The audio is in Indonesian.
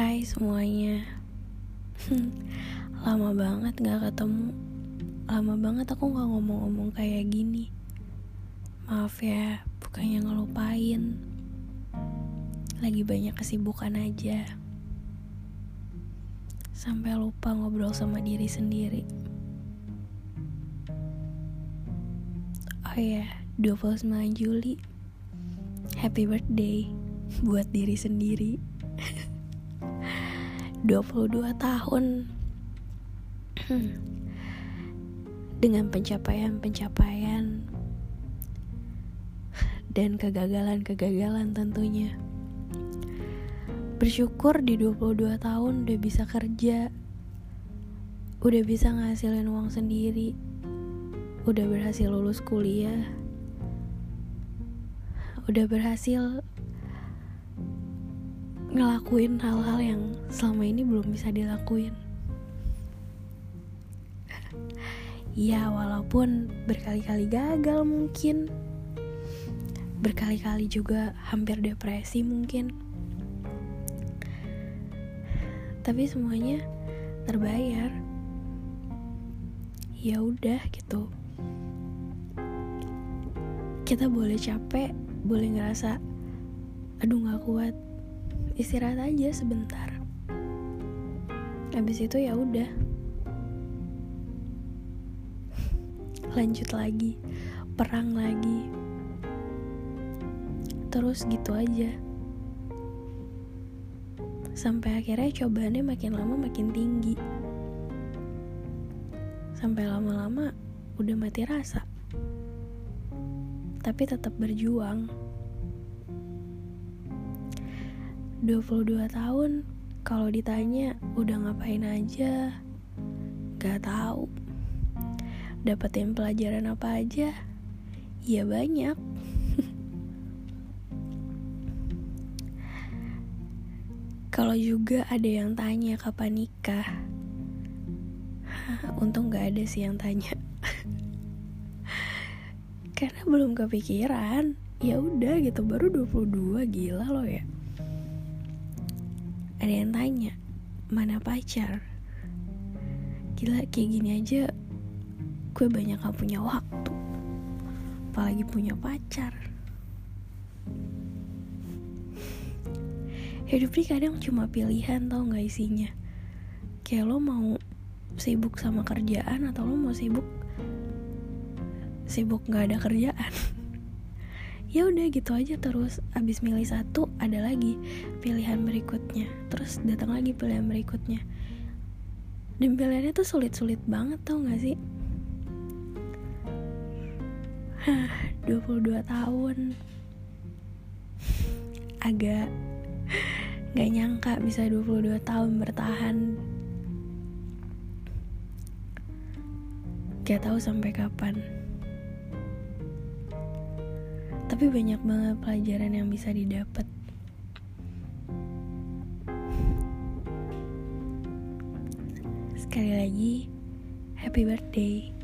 Hai semuanya. Lama banget gak ketemu. Lama banget aku gak ngomong-ngomong kayak gini. Maaf ya, bukannya ngelupain. Lagi banyak kesibukan aja. Sampai lupa ngobrol sama diri sendiri. Oh ya, 29 Juli. Happy birthday buat diri sendiri 22 tahun. Dengan pencapaian-pencapaian dan kegagalan-kegagalan tentunya. Bersyukur di 22 tahun udah bisa kerja udah bisa ngasilin uang sendiri udah berhasil lulus kuliah udah berhasil ngelakuin hal-hal yang selama ini belum bisa dilakuin. Ya, walaupun berkali-kali gagal mungkin. Berkali-kali juga hampir depresi mungkin. Tapi semuanya terbayar. Ya udah gitu. Kita boleh capek, boleh ngerasa aduh gak kuat istirahat aja sebentar. Habis itu ya udah. Lanjut lagi perang lagi. Terus gitu aja. Sampai akhirnya cobaannya makin lama makin tinggi. Sampai lama-lama udah mati rasa. Tapi tetap berjuang 22 tahun kalau ditanya udah ngapain aja? Gak tahu. Dapetin pelajaran apa aja? Ya banyak. Kalau juga ada yang tanya kapan nikah? Untung gak ada sih yang tanya. Karena belum kepikiran. Ya udah gitu baru 22 gila loh ya ada yang tanya mana pacar? Gila kayak gini aja gue banyak gak punya waktu apalagi punya pacar. Hidup ini kadang cuma pilihan tau gak isinya? Kayak lo mau sibuk sama kerjaan atau lo mau sibuk sibuk gak ada kerjaan ya udah gitu aja terus. Abis milih satu ada lagi pilihan berikutnya. Terus datang lagi pilihan berikutnya. Dan pilihannya tuh sulit-sulit banget tau gak sih? Hah, 22 tahun. Agak gak nyangka bisa 22 tahun bertahan. Gak tahu sampai kapan tapi banyak banget pelajaran yang bisa didapat sekali lagi happy birthday